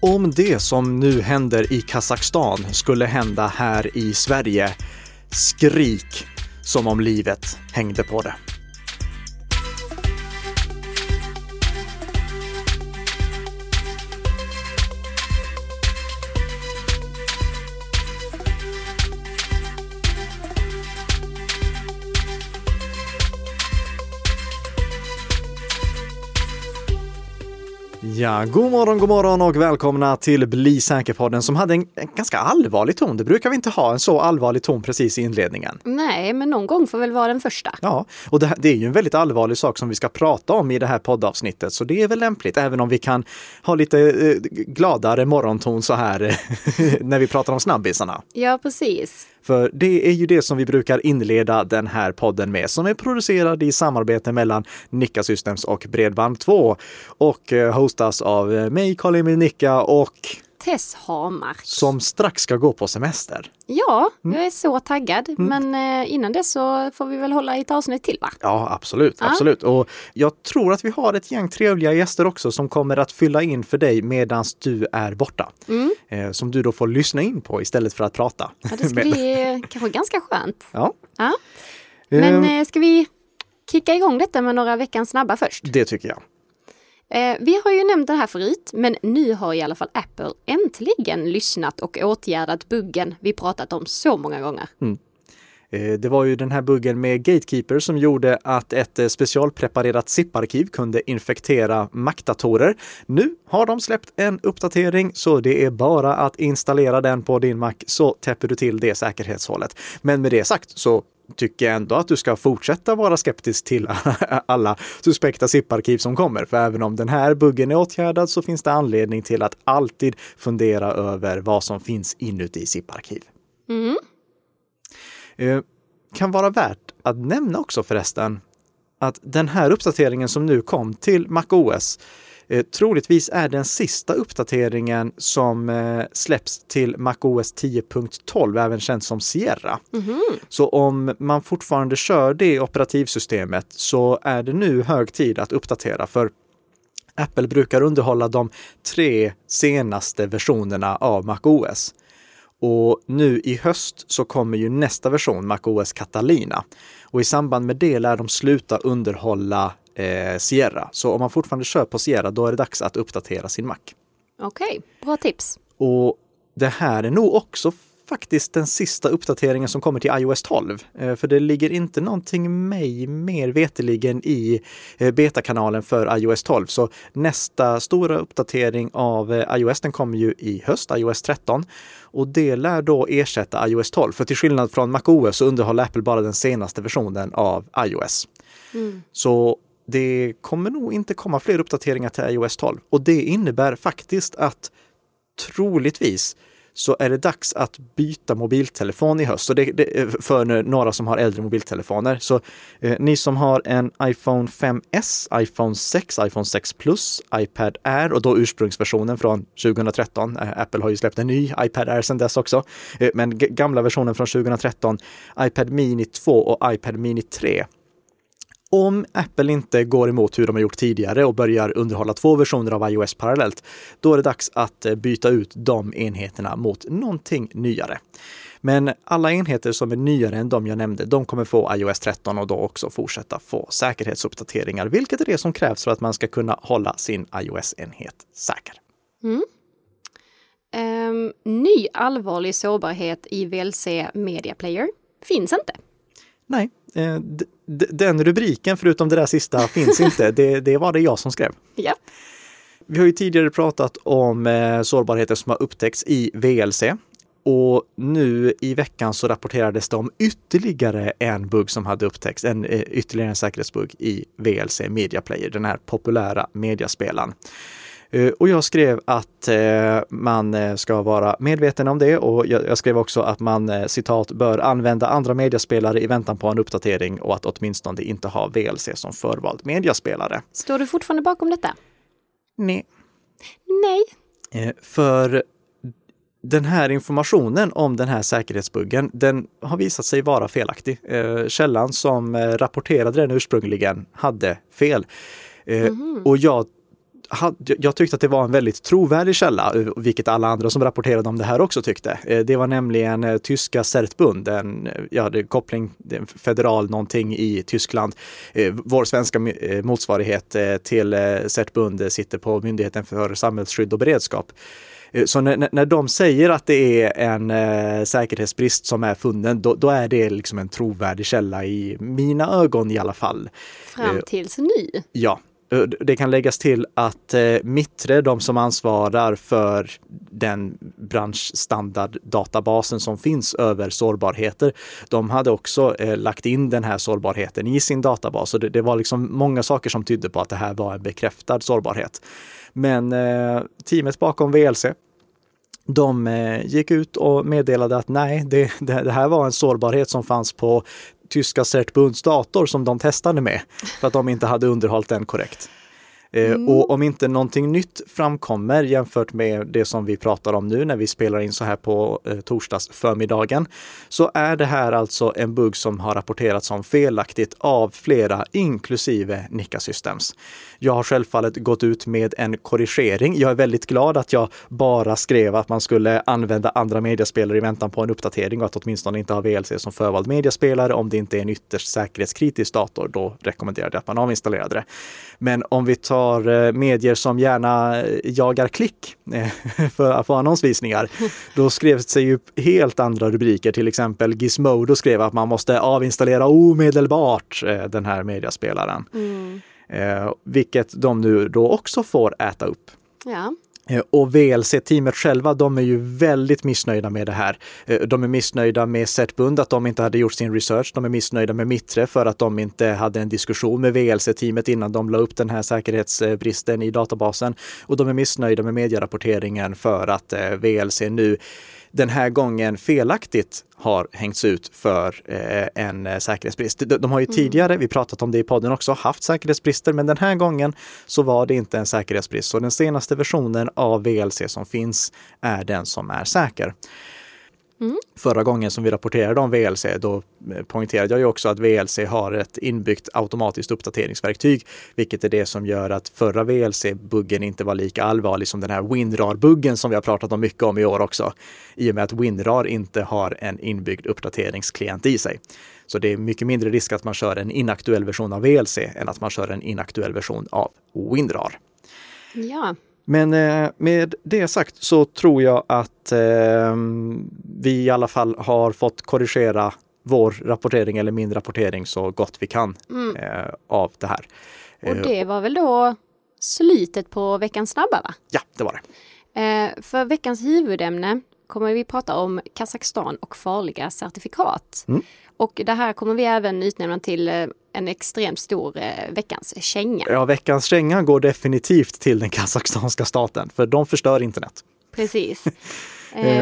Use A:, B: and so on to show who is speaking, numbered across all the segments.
A: Om det som nu händer i Kazakstan skulle hända här i Sverige, skrik som om livet hängde på det. Ja, god morgon, god morgon och välkomna till Bli säker-podden som hade en, en, ganska allvarlig ton. Det brukar vi inte ha en så allvarlig ton precis i inledningen.
B: Nej, men någon gång får väl vara den första.
A: Ja, och det, det är ju en väldigt allvarlig sak som vi ska prata om i det här poddavsnittet, så det är väl lämpligt, även om vi kan ha lite eh, gladare morgonton så här när vi pratar om snabbisarna.
B: Ja, precis.
A: För det är ju det som vi brukar inleda den här podden med, som är producerad i samarbete mellan Nicka Systems och Bredband2 och eh, hostas av eh, mig, Karl-Emil Nicka och
B: Tess Hamar.
A: Som strax ska gå på semester.
B: Ja, jag är så taggad. Mm. Men eh, innan dess så får vi väl hålla i ett avsnitt till va?
A: Ja, absolut. Ja. absolut. Och jag tror att vi har ett gäng trevliga gäster också som kommer att fylla in för dig medan du är borta. Mm. Eh, som du då får lyssna in på istället för att prata.
B: Ja, det ska bli kanske ganska skönt.
A: Ja.
B: ja. Men eh, ska vi kicka igång detta med några veckans snabba först?
A: Det tycker jag.
B: Eh, vi har ju nämnt det här förut, men nu har i alla fall Apple äntligen lyssnat och åtgärdat buggen vi pratat om så många gånger.
A: Mm. Eh, det var ju den här buggen med Gatekeeper som gjorde att ett eh, specialpreparerat zip-arkiv kunde infektera Mac-datorer. Nu har de släppt en uppdatering så det är bara att installera den på din Mac så täpper du till det säkerhetshålet. Men med det sagt så tycker jag ändå att du ska fortsätta vara skeptisk till alla suspekta zip-arkiv som kommer. För även om den här buggen är åtgärdad så finns det anledning till att alltid fundera över vad som finns inuti zip-arkiv. Mm. Eh, kan vara värt att nämna också förresten att den här uppdateringen som nu kom till MacOS Eh, troligtvis är den sista uppdateringen som eh, släpps till MacOS 10.12, även känt som Sierra. Mm -hmm. Så om man fortfarande kör det operativsystemet så är det nu hög tid att uppdatera för Apple brukar underhålla de tre senaste versionerna av MacOS. Och nu i höst så kommer ju nästa version, MacOS Catalina. Och i samband med det lär de sluta underhålla eh, Sierra. Så om man fortfarande kör på Sierra, då är det dags att uppdatera sin Mac.
B: Okej, okay, bra tips.
A: Och det här är nog också faktiskt den sista uppdateringen som kommer till iOS 12. Eh, för det ligger inte någonting mig mer veteligen i eh, betakanalen för iOS 12. Så nästa stora uppdatering av eh, iOS den kommer ju i höst, iOS 13. Och det lär då ersätta iOS 12. För till skillnad från MacOS så underhåller Apple bara den senaste versionen av iOS. Mm. Så det kommer nog inte komma fler uppdateringar till iOS 12 och det innebär faktiskt att troligtvis så är det dags att byta mobiltelefon i höst. Och det, det, för några som har äldre mobiltelefoner. Så eh, ni som har en iPhone 5S, iPhone 6, iPhone 6 Plus, iPad Air och då ursprungsversionen från 2013. Eh, Apple har ju släppt en ny iPad Air sedan dess också. Eh, men gamla versionen från 2013, iPad Mini 2 och iPad Mini 3 om Apple inte går emot hur de har gjort tidigare och börjar underhålla två versioner av iOS parallellt, då är det dags att eh, byta ut de enheterna mot någonting nyare. Men alla enheter som är nyare än de jag nämnde, de kommer få iOS 13 och då också fortsätta få säkerhetsuppdateringar, vilket är det som krävs för att man ska kunna hålla sin iOS-enhet säker. Mm.
B: Um, ny allvarlig sårbarhet i VLC Media Player finns inte.
A: Nej, eh, den rubriken, förutom det där sista, finns inte. Det, det var det jag som skrev.
B: Ja.
A: Vi har ju tidigare pratat om eh, sårbarheter som har upptäckts i VLC. Och nu i veckan så rapporterades det om ytterligare en bugg som hade upptäckts, en eh, ytterligare en säkerhetsbugg i VLC Media Player, den här populära mediaspelaren. Eh, och jag skrev att eh, man eh, ska vara medveten om det och jag skrev också att man citat bör använda andra mediaspelare i väntan på en uppdatering och att åtminstone inte ha VLC som förvald mediaspelare.
B: Står du fortfarande bakom detta?
A: Nej.
B: Nej.
A: För den här informationen om den här säkerhetsbuggen, den har visat sig vara felaktig. Källan som rapporterade den ursprungligen hade fel. Mm -hmm. Och jag jag tyckte att det var en väldigt trovärdig källa, vilket alla andra som rapporterade om det här också tyckte. Det var nämligen tyska Certbund, en ja, koppling, federal någonting i Tyskland. Vår svenska motsvarighet till Certbund sitter på Myndigheten för samhällsskydd och beredskap. Så när, när de säger att det är en eh, säkerhetsbrist som är funnen, då, då, är det liksom en trovärdig källa i mina ögon i alla fall.
B: Fram tills nu?
A: Ja, Eh, det kan läggas till att eh, Mittre, de som ansvarar för den branschstandarddatabasen som finns över sårbarheter, de hade också eh, lagt in den här sårbarheten i sin databas. Så det, det, var liksom många saker som tydde på att det här var en bekräftad sårbarhet. Men eh, teamet bakom VLC, de eh, gick ut och meddelade att nej, det, det, här var en sårbarhet som fanns på tyska Certbunds dator som de testade med för att de inte hade underhållit den korrekt. Eh, mm. Och om inte någonting nytt framkommer jämfört med det som vi pratar om nu när vi spelar in så här på eh, torsdags förmiddagen, så är det här alltså en bugg som har rapporterats som felaktigt av flera, inklusive Nika Systems. Jag har självfallet gått ut med en korrigering. Jag är väldigt glad att jag bara skrev att man skulle använda andra mediaspelare i väntan på en uppdatering och att åtminstone inte ha VLC som förvald mediaspelare. Om det inte är en ytterst säkerhetskritisk dator, då rekommenderar jag att man avinstallerade det. Men om vi tar eh, medier som gärna jagar klick eh, för få annonsvisningar, då skrevs det ju helt andra rubriker. Till exempel Gizmodo skrev att man måste avinstallera omedelbart eh, den här mediaspelaren. Mm. Eh, vilket de nu då också får äta upp.
B: Ja.
A: Eh, och VLC-teamet själva, de är ju väldigt missnöjda med det här. Eh, de är missnöjda med Setbund, att de inte hade gjort sin research. De är missnöjda med Mittre för att de inte hade en diskussion med VLC-teamet innan de la upp den här säkerhetsbristen i databasen. Och de är missnöjda med medierapporteringen för att eh, VLC nu den här gången felaktigt har hängts ut för eh, en eh, säkerhetsbrist. De, de har ju mm. tidigare, vi pratat om det i podden också, haft säkerhetsbrister, men den här gången så var det inte en säkerhetsbrist. Så den senaste versionen av VLC som finns är den som är säker. Mm. Förra gången som vi rapporterade om VLC, då eh, poängterade jag ju också att VLC har ett inbyggt automatiskt uppdateringsverktyg, vilket är det som gör att förra VLC-buggen inte var lika allvarlig som den här WinRAR-buggen som vi har pratat om mycket om i år också. I och med att WinRAR inte har en inbyggd uppdateringsklient i sig. Så det är mycket mindre risk att man kör en inaktuell version av VLC än att man kör en inaktuell version av WinRAR.
B: Ja,
A: men eh, med det sagt så tror jag att eh, vi i alla fall har fått korrigera vår rapportering eller min rapportering så gott vi kan mm. eh, av det här.
B: Och det var väl då slutet på veckans snabba? va?
A: Ja, det var
B: det. För veckans huvudämne kommer vi prata om Kazakstan och farliga certifikat. Mm. Och det här kommer vi även utnämna till eh, en extremt stor eh, veckans känga.
A: Ja, veckans känga går definitivt till den kazakstanska staten, för de förstör internet.
B: Precis.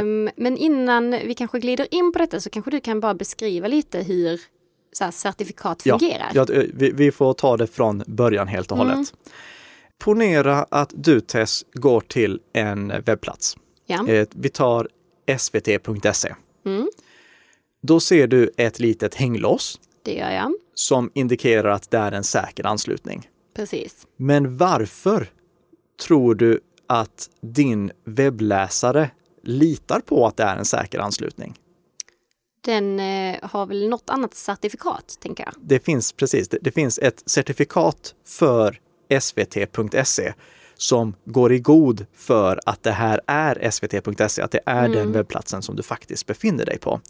B: um, men innan vi kanske glider in på detta så kanske du kan bara beskriva lite hur så certifikat fungerar.
A: Ja, ja vi, vi, får ta det från början helt och hållet. Mm. Ponera att du Tess går till en webbplats.
B: Ja.
A: Vi tar svt.se. Mm. Då ser du ett litet hänglås.
B: Det gör jag.
A: Som indikerar att det är en säker anslutning.
B: Precis.
A: Men varför tror du att din webbläsare litar på att det är en säker anslutning?
B: Den eh, har väl något annat certifikat, tänker jag.
A: Det finns precis, det, det finns ett certifikat för svt.se som går i god för att det här är svt.se, att det är mm. den webbplatsen som du faktiskt befinner dig på.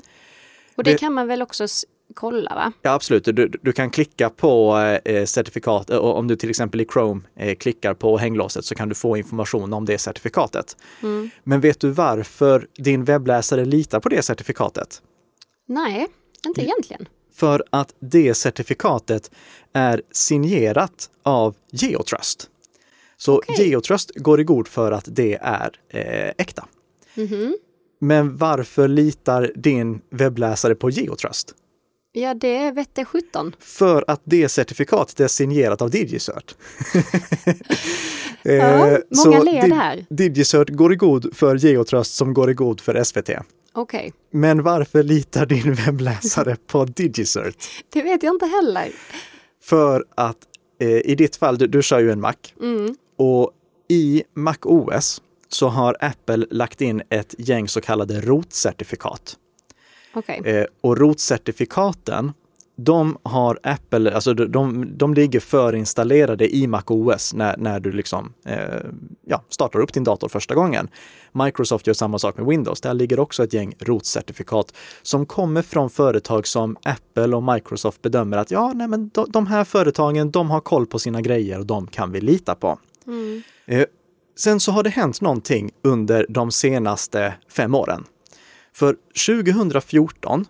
B: Och det, det kan man väl också kolla va?
A: Ja absolut, du, du kan klicka på eh, certifikat och om du till exempel i Chrome eh, klickar på hänglåset så kan du få information om det certifikatet. Mm. Men vet du varför din webbläsare litar på det certifikatet?
B: Nej, inte egentligen.
A: För att det certifikatet är signerat av Geotrust. Så okay. Geotrust går i god för att det är eh, äkta. Mm -hmm. Men varför litar din webbläsare på Geotrust?
B: Ja, det vette 17.
A: För att det certifikatet är signerat av DigiCert.
B: ja, eh, många ler det här.
A: DigiCert går i god för Geotrust som går i god för SVT.
B: Okej. Okay.
A: Men varför litar din webbläsare på DigiCert?
B: Det vet jag inte heller.
A: För att eh, i ditt fall, du, du kör ju en Mac. Mm. Och i MacOS så har Apple lagt in ett gäng så kallade rotcertifikat.
B: Okej.
A: Eh, och rotcertifikaten, de har Apple, alltså de, de, de ligger förinstallerade i MacOS när, när du liksom, eh, ja, startar upp din dator första gången. Microsoft gör samma sak med Windows. Där ligger också ett gäng rotcertifikat som kommer från företag som Apple och Microsoft bedömer att ja, nej, men de, de här företagen, de har koll på sina grejer och de kan vi lita på.
B: Mm.
A: Eh, sen så har det hänt någonting under de senaste fem åren. För 2014,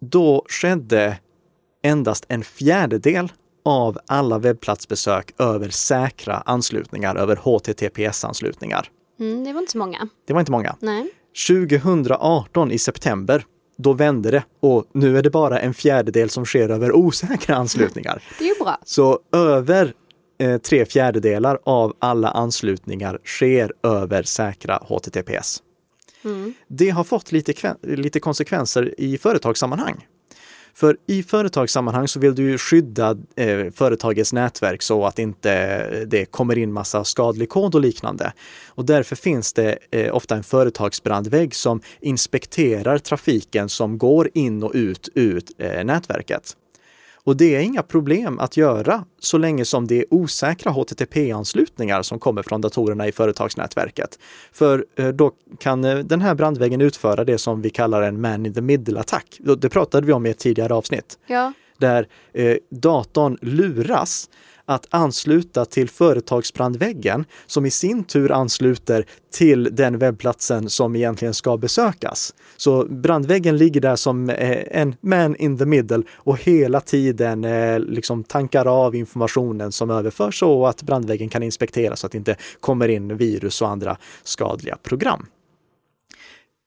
A: då skedde endast en fjärdedel av alla webbplatsbesök över säkra anslutningar, över HTTPS-anslutningar.
B: Mm, det var inte så många.
A: Det var inte många.
B: Nej.
A: 2018 i september, då vände det och nu är det bara en fjärdedel som sker över osäkra anslutningar.
B: Det är ju bra.
A: Så över eh, tre fjärdedelar av alla anslutningar sker över säkra HTTPS.
B: Mm.
A: Det har fått lite, lite konsekvenser i företagssammanhang. För i företagssammanhang så vill du skydda eh, företagets nätverk så att inte det kommer in massa skadlig kod och liknande. Och därför finns det eh, ofta en företagsbrandvägg som inspekterar trafiken som går in och ut ur eh, nätverket. Och det är inga problem att göra så länge som det är osäkra HTTP-anslutningar som kommer från datorerna i företagsnätverket. För eh, då kan eh, den här brandväggen utföra det som vi kallar en man in the middle-attack. Det pratade vi om i ett tidigare avsnitt
B: Ja.
A: där eh, datorn luras att ansluta till företagsbrandväggen som i sin tur ansluter till den webbplatsen som egentligen ska besökas. Så brandväggen ligger där som eh, en man in the middle och hela tiden eh, liksom tankar av informationen som överförs så att brandväggen kan inspekteras så att det inte kommer in virus och andra skadliga program.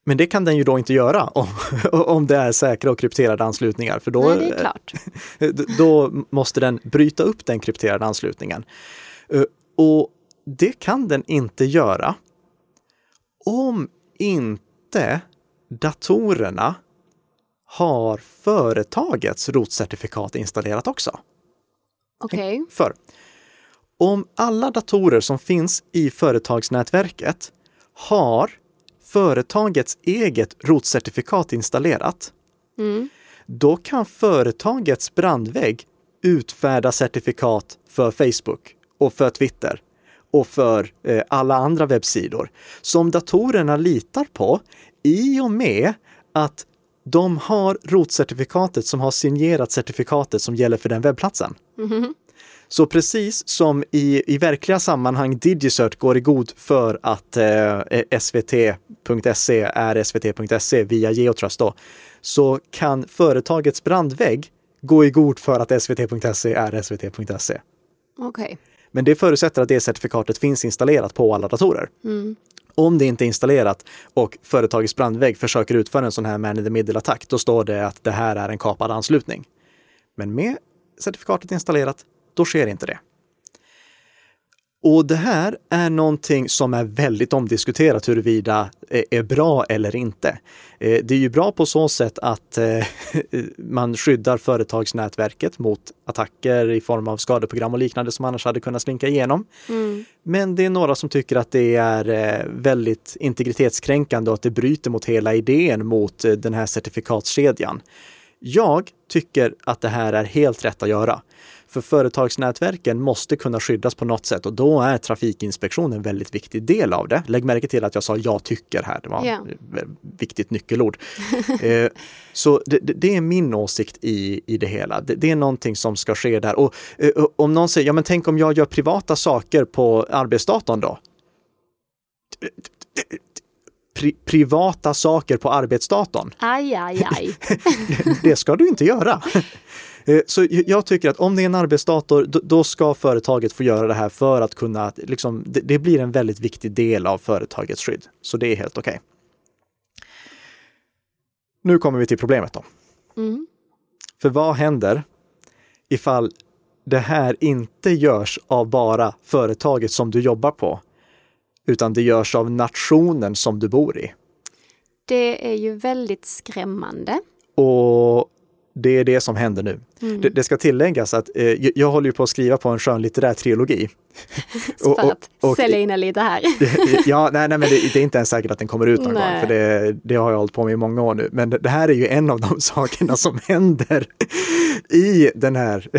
A: Men det kan den ju då inte göra om, om det är säkra och krypterade anslutningar, för då,
B: Nej, det är klart.
A: då måste den bryta upp den krypterade anslutningen. Eh, Och det kan den inte göra om inte datorerna har företagets rotcertifikat installerat också.
B: Okej.
A: För om alla datorer som finns i företagsnätverket har företagets eget rotcertifikat installerat,
B: Mm.
A: då kan företagets brandvägg utfärda certifikat för Facebook och för Twitter och för eh, alla andra webbsidor som datorerna litar på i och med att de har rotcertifikatet som har signerat certifikatet som gäller för den webbplatsen.
B: Mhm.
A: Så precis som i, i verkliga sammanhang DigiCert går i god för att eh, svt.se är svt.se via Geotrust då, så kan företagets brandvägg gå i god för att svt.se är svt.se.
B: Okej.
A: Men det förutsätter att det certifikatet finns installerat på alla datorer.
B: Mm.
A: Om det inte är installerat och företagets brandvägg försöker utföra en sån här man in the middle-attack, då står det att det här är en kapad anslutning. Men med certifikatet installerat, då sker inte det. Och det här är någonting som är väldigt omdiskuterat huruvida eh, är bra eller inte. Eh, Det är ju bra på så sätt att eh, man skyddar företagsnätverket mot attacker i form av skadeprogram och liknande som annars hade kunnat slinka igenom.
B: Mm.
A: Men det är några som tycker att det är väldigt integritetskränkande och att det bryter mot hela idén mot den här certifikatskedjan. Jag tycker att det här är helt rätt att göra. För företagsnätverken måste kunna skyddas på något sätt och då är trafikinspektion en väldigt viktig del av det. Lägg märke till att jag sa jag tycker här, det var
B: Ja.
A: ett viktigt nyckelord. eh, så det, det är min åsikt i, i det hela. Det, det är någonting som ska ske där. Och eh, om någon säger, ja men tänk om jag gör privata saker på arbetsdatorn då? Pri, privata saker på arbetsdatorn?
B: Aj, aj, aj.
A: det ska du inte göra. Eh, Så jag tycker att om det är en arbetsdator, då- ska företaget få göra det här för att kunna, liksom, det, blir en väldigt viktig del av företagets skydd. Så det är helt okej. Nu kommer vi till problemet då.
B: Mm.
A: För vad händer ifall det här inte görs av bara företaget som du jobbar på, utan det görs av nationen som du bor i?
B: Det är ju väldigt skrämmande.
A: Och det är det som händer nu.
B: Mm.
A: Det, det, ska tilläggas att eh, jag, jag håller ju på att skriva på en skönlitterär trilogi.
B: För att och, och, sälja in lite här.
A: ja, nej, nej men det, det, är inte ens säkert att den kommer ut någon nej. gång, för det, det, har jag hållit på med i många år nu. Men det, här är ju en av de sakerna som händer i den här,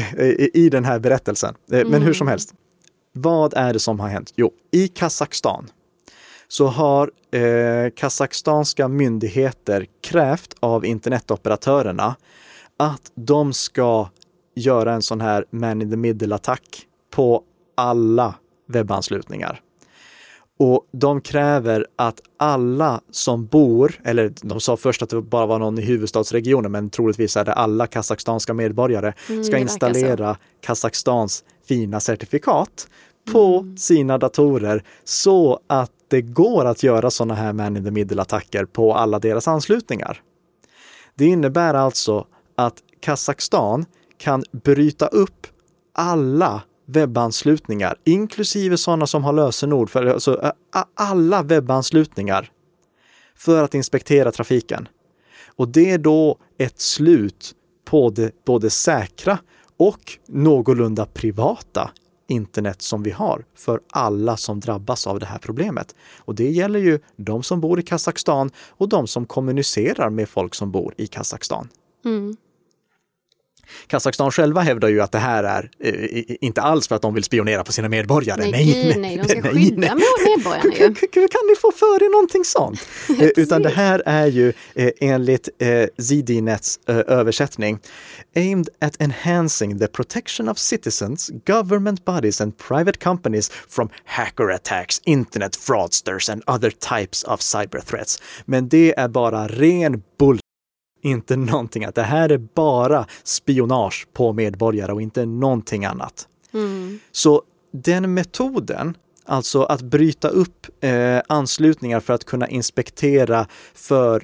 A: i, den här berättelsen. Eh, men mm. hur som helst, vad är det som har hänt? Jo, i Kazakstan så har eh, kazakstanska myndigheter krävt av internetoperatörerna att de ska göra en sån här man in the middle-attack på alla webbanslutningar. Och de kräver att alla som bor, eller de sa först att det bara var någon i huvudstadsregionen, men troligtvis är det alla kazakstanska medborgare, mm, ska installera Kazakstans fina certifikat på mm. sina datorer så att det går att göra sådana här man in the middle-attacker på alla deras anslutningar. Det innebär alltså att Kazakstan kan bryta upp alla webbanslutningar, inklusive sådana som har lösenord, för alltså alla webbanslutningar, för att inspektera trafiken. Och det är då ett slut på det både säkra och någorlunda privata internet som vi har för alla som drabbas av det här problemet. Och det gäller ju de som bor i Kazakstan och de som kommunicerar med folk som bor i Kazakstan. Mm. Kazakstan själva hävdar ju att det här är eh, inte alls för att de vill spionera på sina medborgare.
B: Nej, nej, nej, de ska nej, skydda nej. medborgarna ju.
A: Kan ni få för er någonting sånt? Eh, utan det här är ju eh, enligt eh, ZDNets översättning aimed at enhancing the protection of citizens, government bodies and private companies from hacker attacks, internet fraudsters and other types of cyber threats. Men det är bara ren bull inte någonting annat. Det här är bara spionage på medborgare och inte någonting annat. Mm. Så den metoden, alltså att bryta upp eh, anslutningar för att kunna inspektera för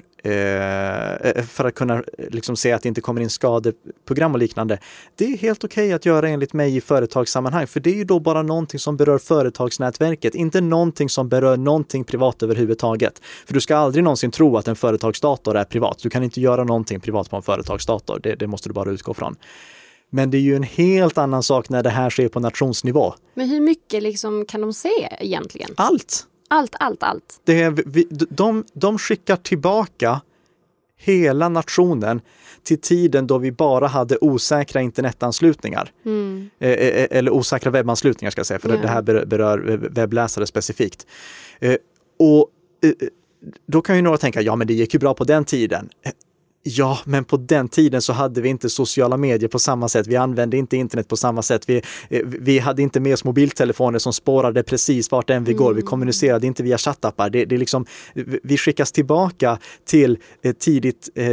A: för att kunna liksom se att det inte kommer in skadeprogram och liknande. Det är helt okej okay att göra enligt mig i företagssammanhang, för det är ju då bara någonting som berör företagsnätverket, inte någonting som berör någonting privat överhuvudtaget. För du ska aldrig någonsin tro att en företagsdator är privat. Du kan inte göra någonting privat på en företagsdator. Det, det måste du bara utgå från. Men det är ju en helt annan sak när det här sker på nationsnivå.
B: Men hur mycket liksom kan de se egentligen?
A: Allt!
B: Allt, allt, allt.
A: Det är, vi, de, de skickar tillbaka hela nationen till tiden då vi bara hade osäkra internetanslutningar. Mm. Eh, eh, eh eller osäkra webbanslutningar ska jag säga, för yeah. det här berör webbläsare specifikt. Eh, och eh, då kan ju några tänka, ja men det gick ju bra på den tiden. Ja, men på den tiden så hade vi inte sociala medier på samma sätt. Vi använde inte internet på samma sätt. Vi, eh, vi hade inte med oss mobiltelefoner som spårade precis vart än vi går. Vi mm. kommunicerade inte via chattappar. Det, det liksom, vi skickas tillbaka till eh, tidigt, eh,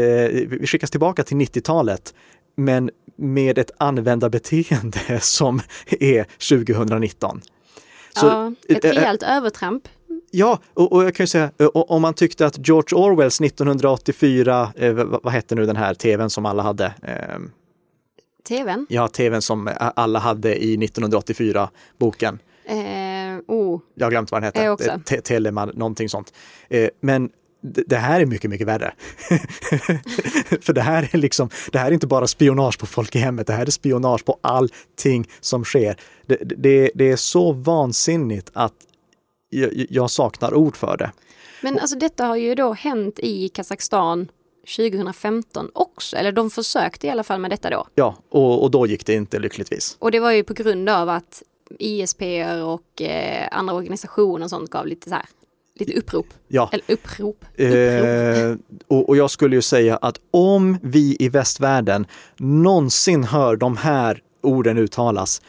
A: vi skickas tillbaka till 90-talet men med ett användarbeteende som är 2019.
B: Så, ja, ett rejält äh, övertramp
A: Ja, och, och, jag kan ju säga, om man tyckte att George Orwells 1984, eh, vad hette nu den här tvn som alla hade? Eh,
B: tvn?
A: Ja, tvn som alla hade i 1984-boken. Eh, oh. Jag har glömt vad den hette. Teleman, någonting sånt. Eh, men det här är mycket, mycket värre. För det här är liksom, det här är inte bara spionage på folk i hemmet, det här är spionage på allting som sker. Det, det, det är så vansinnigt att jag, jag saknar ord för det.
B: Men alltså detta har ju då hänt i Kazakstan 2015 också, eller de försökte i alla fall med detta då.
A: Ja, och, och då gick det inte lyckligtvis.
B: Och det var ju på grund av att ISP och eh, andra organisationer och sånt gav lite så här, lite upprop.
A: Ja.
B: Eller upprop.
A: upprop. Eh, och, och jag skulle ju säga att om vi i västvärlden någonsin hör de här orden uttalas,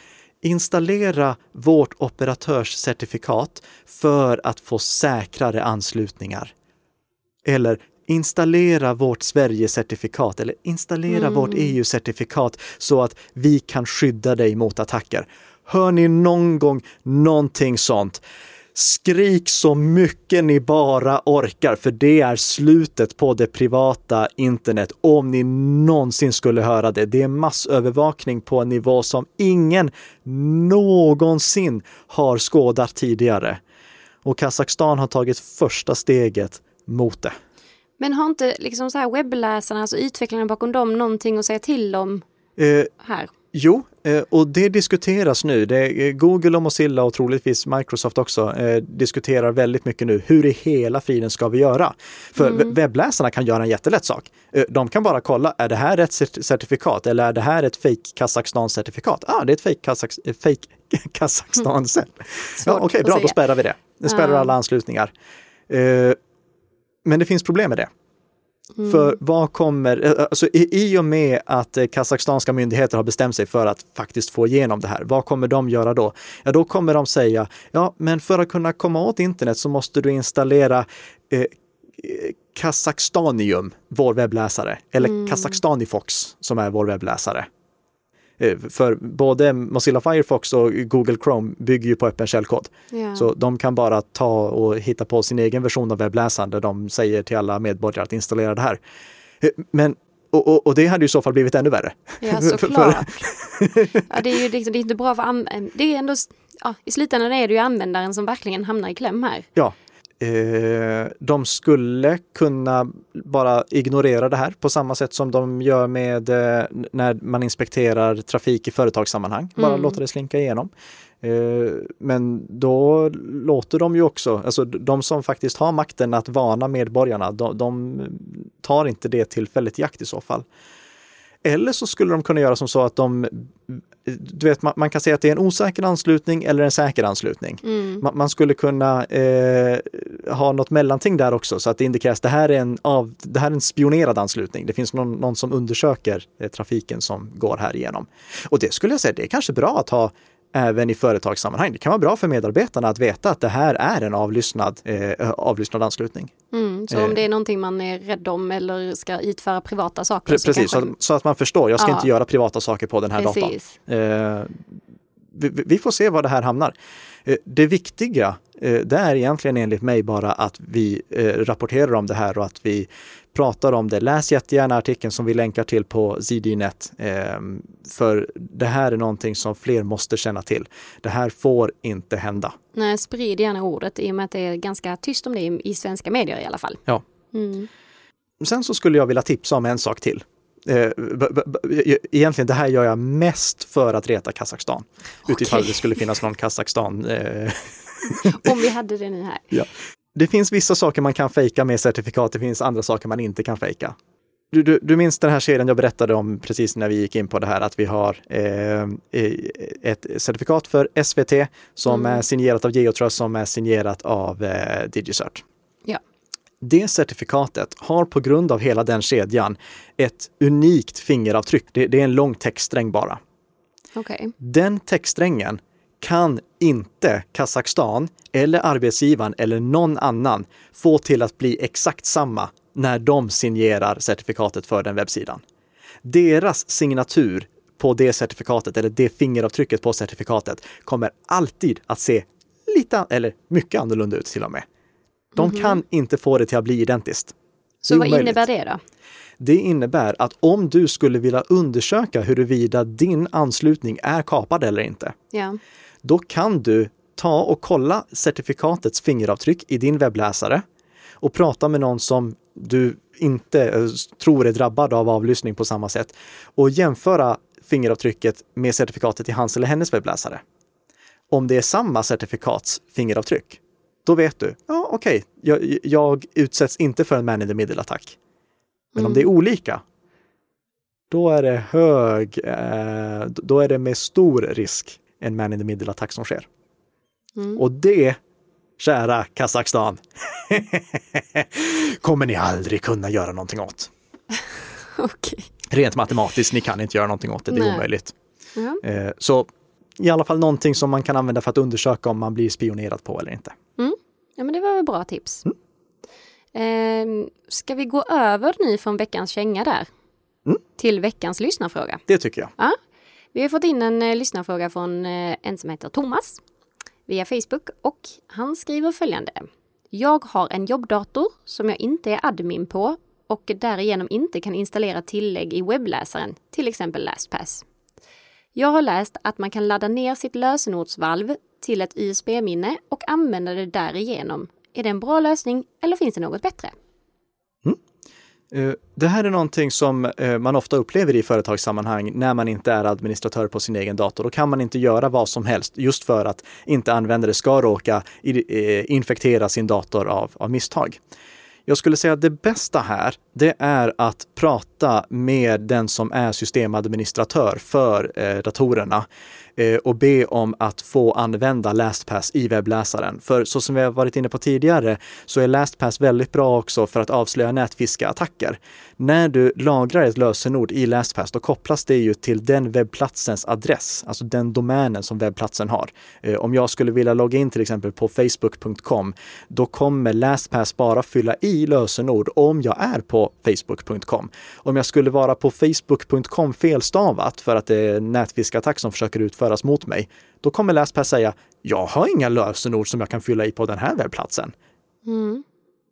A: installera vårt operatörscertifikat för att få säkrare anslutningar. Eller installera vårt Sverige-certifikat eller installera mm. vårt EU-certifikat så att vi kan skydda dig mot attacker. Hör ni någon gång någonting sånt? Skrik så mycket ni bara orkar, för det är slutet på det privata internet om ni någonsin skulle höra det. Det är massövervakning på en nivå som ingen någonsin har skådat tidigare. Och Kazakstan har tagit första steget mot det.
B: Men har inte liksom så här webbläsarna, alltså utvecklarna bakom dem, någonting att säga till om
A: Eh,
B: här?
A: Jo, och det diskuteras nu. Det eh, Google och Mozilla och troligtvis Microsoft också eh, diskuterar väldigt mycket nu. Hur i hela friden ska vi göra? För
B: Mm.
A: webbläsarna kan göra en jättelätt sak. Eh, de kan bara kolla, är det här ett cert- certifikat eller är det här ett fake Kazakstan-certifikat? ah, det är ett fake, Kazaks eh, fake Kazakstan-cert. ja,
B: Svårt
A: Okej,
B: att
A: bra, då spärrar vi det. Det spärrar
B: Ja.
A: alla anslutningar. Eh, men det finns problem med det.
B: Mm.
A: För vad kommer, eh, alltså i, i och med att eh, kazakstanska myndigheter har bestämt sig för att faktiskt få igenom det här, vad kommer de göra då? Ja, då kommer de säga, ja, men för att kunna komma åt internet så måste du installera eh, eh, Kazakstanium, vår webbläsare, eller
B: Mm.
A: Kazakstanifox som är vår webbläsare. Eh, För både Mozilla Firefox och Google Chrome bygger ju på öppen källkod.
B: Ja.
A: Så de kan bara ta och hitta på sin egen version av webbläsaren där de säger till alla medborgare att installera det här. Eh, Men, och, och, och det hade ju i så fall blivit ännu värre.
B: Ja, såklart. ja, det är ju liksom, det är inte bra för an- det är ändå, ja, i slutändan är det ju användaren som verkligen hamnar i kläm här.
A: Ja. Eh, de skulle kunna bara ignorera det här på samma sätt som de gör med eh, när man inspekterar trafik i företagssammanhang. Bara
B: Mm.
A: låta det slinka igenom. Eh, men då låter de ju också, alltså de som faktiskt har makten att varna medborgarna, de, de tar inte det tillfället i akt i så fall. Eller så skulle de kunna göra som så att de, du vet, man, man kan säga att det är en osäker anslutning eller en säker anslutning.
B: Mm.
A: Man, man skulle kunna eh, ha något mellanting där också så att det indikeras det här är en, av, det här är en spionerad anslutning. Det finns någon, någon som undersöker eh, trafiken som går här igenom. Och det skulle jag säga, det är kanske bra att ha även i företagssammanhang. Det kan vara bra för medarbetarna att veta att det här är en avlyssnad, eh, avlyssnad anslutning.
B: Mm. Så
A: Eh.
B: om det är någonting man är rädd om eller ska utföra privata saker
A: Pre-
B: så
A: precis, så,
B: kanske...
A: att- så att man förstår, jag ska
B: Ja.
A: inte göra privata saker på den här.
B: Precis.
A: Eh, vi, vi får se var det här hamnar. Eh, det viktiga, eh, det är egentligen enligt mig bara att vi eh, rapporterar om det här och att vi pratar om det. Läs jättegärna artikeln som vi länkar till på ZDNet. Eh, för det här är någonting som fler måste känna till. Det här får inte hända.
B: Nej, sprid gärna ordet i och med att det är ganska tyst om det i, svenska medier i alla fall.
A: Ja.
B: Mm.
A: Sen så skulle jag vilja tipsa om en sak till. Eh, b- egentligen det här gör jag mest för att reta Kazakstan. Utifall
B: Okej.
A: det skulle finnas någon Kazakstan eh,
B: Om vi hade det nu här.
A: Det finns vissa saker man kan fejka med certifikat, det finns andra saker man inte kan fejka. Du, du, du minns den här serien jag berättade om precis när vi gick in på det här, att vi har eh, ett certifikat för SVT som
B: Mm.
A: är signerat av Geotrust som är signerat av eh, DigiCert.
B: Ja.
A: Det certifikatet har på grund av hela den kedjan ett unikt fingeravtryck. Det, det är en lång textsträng bara.
B: Okej.
A: Den textsträngen kan inte Kazakstan eller arbetsgivaren eller någon annan få till att bli exakt samma när de signerar certifikatet för den webbsidan. Deras signatur på det certifikatet eller det fingeravtrycket på certifikatet kommer alltid att se lite, eller mycket annorlunda ut till och med. De kan inte få det till att bli identiskt.
B: Så vad innebär det då?
A: Det innebär att om du skulle vilja undersöka huruvida din anslutning är kapad eller inte,
B: Ja.
A: Då kan du ta och kolla certifikatets fingeravtryck i din webbläsare och prata med någon som du inte eh, tror är drabbad av avlyssning på samma sätt och jämföra fingeravtrycket med certifikatet i hans eller hennes webbläsare. Om det är samma certifikats fingeravtryck, då vet du, ja okej, jag, jag utsätts inte för en man in the middle-attack. Men om det är olika, då är det hög, eh, då är det med stor risk en man in the middle-attack som sker.
B: Mm.
A: Och det, kära Kazakstan, kommer ni aldrig kunna göra någonting åt.
B: Okej.
A: Rent matematiskt, ni kan inte göra någonting åt det, det är
B: Nej.
A: omöjligt.
B: Ja.
A: Eh, så i alla fall någonting som man kan använda för att undersöka om man blir spionerad på eller inte.
B: ja, men det var väl bra tips. Eh, ska vi gå över nu från veckans känga där?
A: Mm.
B: Till veckans lyssnarfråga.
A: Det tycker jag.
B: Vi har fått in en eh, lyssnarfråga från eh, en som heter Thomas via Facebook och han skriver följande. Jag har en jobbdator som jag inte är admin på och därigenom inte kan installera tillägg i webbläsaren, till exempel LastPass. Jag har läst att man kan ladda ner sitt lösenordsvalv till ett USB-minne och använda det därigenom. Är det en bra lösning eller finns det något bättre?
A: Eh, det här är någonting som eh, man ofta upplever i företagssammanhang när man inte är administratör på sin egen dator. Då kan man inte göra vad som helst just för att inte användare ska råka eh, infektera sin dator av, av misstag. Jag skulle säga att det bästa här, det är att prata med den som är systemadministratör för eh, datorerna Eh, och be om att få använda LastPass i webbläsaren. För så som vi har varit inne på tidigare så är LastPass väldigt bra också för att avslöja nätfiskeattacker. När du lagrar ett lösenord i LastPass, då kopplas det ju till den webbplatsens adress, alltså den domänen som webbplatsen har. Eh, om jag skulle vilja logga in till exempel på facebook.com, då kommer LastPass bara fylla i lösenord om jag är på facebook.com. Om jag skulle vara på facebook.com felstavat för att det är nätfiskattack som försöker utföras mot mig, då kommer LastPass säga jag har inga lösenord som jag kan fylla i på den här webbplatsen.
B: Mm.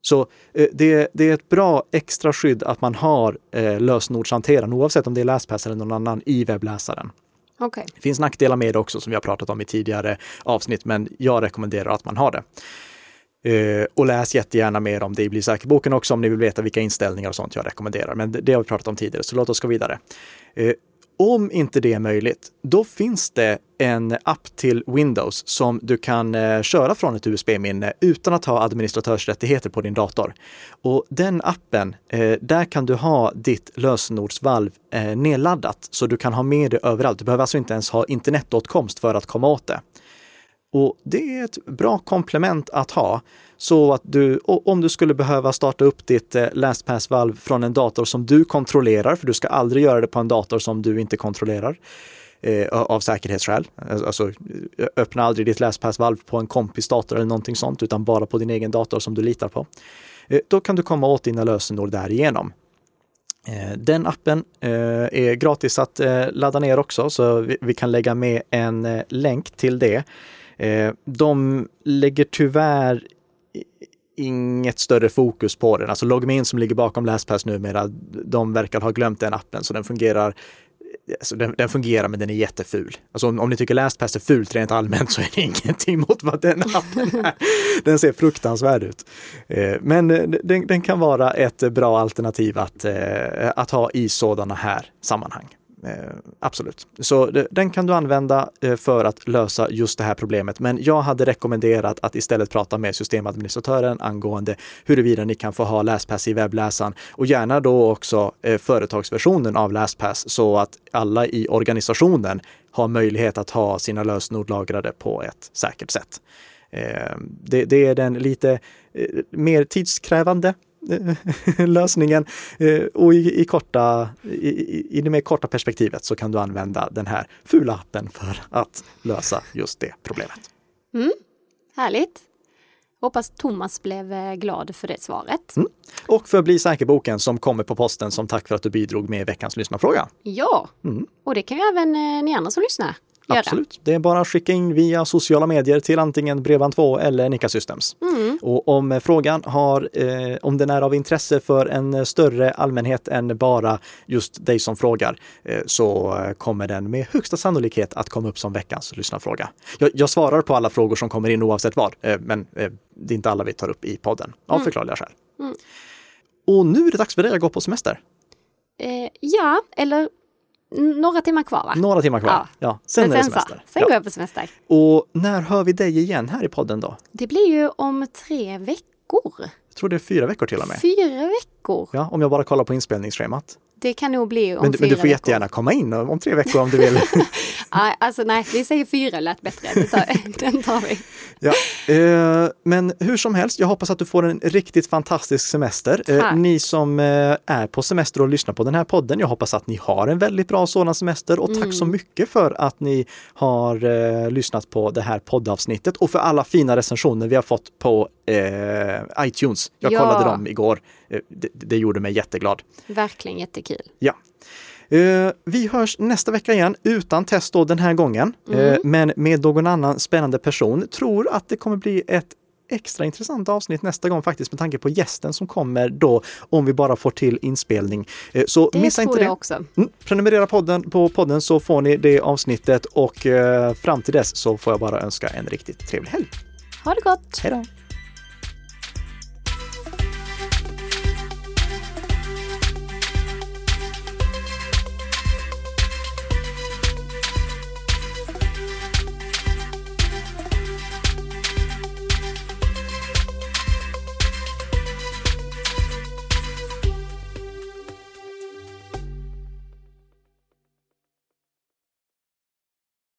A: Så eh, det, det, är ett bra extra skydd att man har eh, lösenordshanteraren oavsett om det är LastPass eller någon annan i webbläsaren.
B: Okay.
A: Det finns nackdelar med det också som vi har pratat om i tidigare avsnitt, men jag rekommenderar att man har det. Eh, och läs jättegärna mer om det i Bli säker-boken också om ni vill veta vilka inställningar och sånt jag rekommenderar. Men det, det har vi pratat om tidigare, så låt oss gå vidare. Eh, om inte det är möjligt, då finns det en app till Windows som du kan eh, köra från ett USB-minne utan att ha administratörsrättigheter på din dator. Och den appen, eh, där kan du ha ditt lösenordsvalv eh, nedladdat så du kan ha med det överallt. Du behöver alltså inte ens ha internetåtkomst för att komma åt det. Och det är ett bra komplement att ha. Så att du, om du skulle behöva starta upp ditt eh, LastPass-valv från en dator som du kontrollerar, för du ska aldrig göra det på en dator som du inte kontrollerar eh, av säkerhetsskäl. Alltså, alltså öppna aldrig ditt LastPass-valv på en kompis dator eller någonting sånt, utan bara på din egen dator som du litar på. Eh, då kan du komma åt dina lösenord därigenom. Eh, den appen eh, är gratis att ladda ner också, så vi kan lägga med en länk till det. Eh, de lägger tyvärr inget större fokus på den. Alltså Logmin som ligger bakom LastPass numera, de verkar ha glömt den appen så den fungerar Alltså den, den, fungerar men den är jätteful. Alltså om, om ni tycker LastPass är fult rent allmänt så är det ingenting mot vad den appen är. Den ser fruktansvärd ut. Eh, men eh, den, den, kan vara ett bra alternativ att, eh, att ha i sådana här sammanhang. Eh, absolut. Så den kan du använda eh, för att lösa just det här problemet. Men jag hade rekommenderat att istället prata med systemadministratören angående huruvida ni kan få ha LastPass i webbläsaren och gärna då också eh, företagsversionen av LastPass så att alla i organisationen har möjlighet att ha sina lösenord lagrade på ett säkert sätt. Eh, det, det, är den lite eh, mer tidskrävande lösningen. Eh, och i, i korta, i, i, det mer korta perspektivet så kan du använda den här fula appen för att lösa just det problemet.
B: Mm, härligt! Hoppas Thomas blev eh, glad för det svaret.
A: Mm. Och för Bli säker-boken som kommer på posten som tack för att du bidrog med veckans lyssnarfråga.
B: Ja, mm. och det kan ju även eh, ni andra som lyssnar
A: göra. Absolut. Det är bara att skicka in via sociala medier till antingen Bredband2 eller Nika Systems.
B: Mm.
A: Och om frågan har, eh, om den är av intresse för en större allmänhet än bara just dig som frågar, eh, så kommer den med högsta sannolikhet att komma upp som veckans lyssnarfråga. Jag, jag svarar på alla frågor som kommer in oavsett vad, eh, men eh, det är inte alla vi tar upp i podden av mm. förklarliga skäl.
B: Mm.
A: Och nu är det dags för dig att gå på semester.
B: Eh, ja, eller några timmar kvar va?
A: Några timmar kvar. Ja. ja. Sen, sen är det semester.
B: Så, sen ja. går jag på semester.
A: Och när hör vi dig igen här i podden då?
B: Det blir ju om tre veckor.
A: Jag tror det är fyra veckor till och med.
B: Fyra veckor?
A: Ja, om jag bara kollar på inspelningsschemat.
B: Det kan nog bli om
A: men,
B: fyra
A: Men du får
B: veckor.
A: jättegärna komma in om tre veckor om du vill.
B: alltså nej, vi säger fyra lät bättre. Den tar, den tar vi.
A: Ja, eh, men hur som helst, jag hoppas att du får en riktigt fantastisk semester. Eh, ni som eh, är på semester och lyssnar på den här podden, jag hoppas att ni har en väldigt bra sådan semester och mm. tack så mycket för att ni har eh, lyssnat på det här poddavsnittet och för alla fina recensioner vi har fått på eh, iTunes. Jag ja. kollade dem igår. Eh, det, det gjorde mig jätteglad.
B: Verkligen jättekul.
A: Ja. Uh, vi hörs nästa vecka igen utan test då den här gången, mm. uh, men med någon annan spännande person. Tror att det kommer bli ett extra intressant avsnitt nästa gång faktiskt med tanke på gästen som kommer då om vi bara får till inspelning. Uh, så
B: det
A: missa inte det.
B: Också.
A: Mm, prenumerera podden, på podden så får ni det avsnittet och fram till dess så får jag bara önska en riktigt trevlig helg.
B: Ha det gott!
A: Hej då!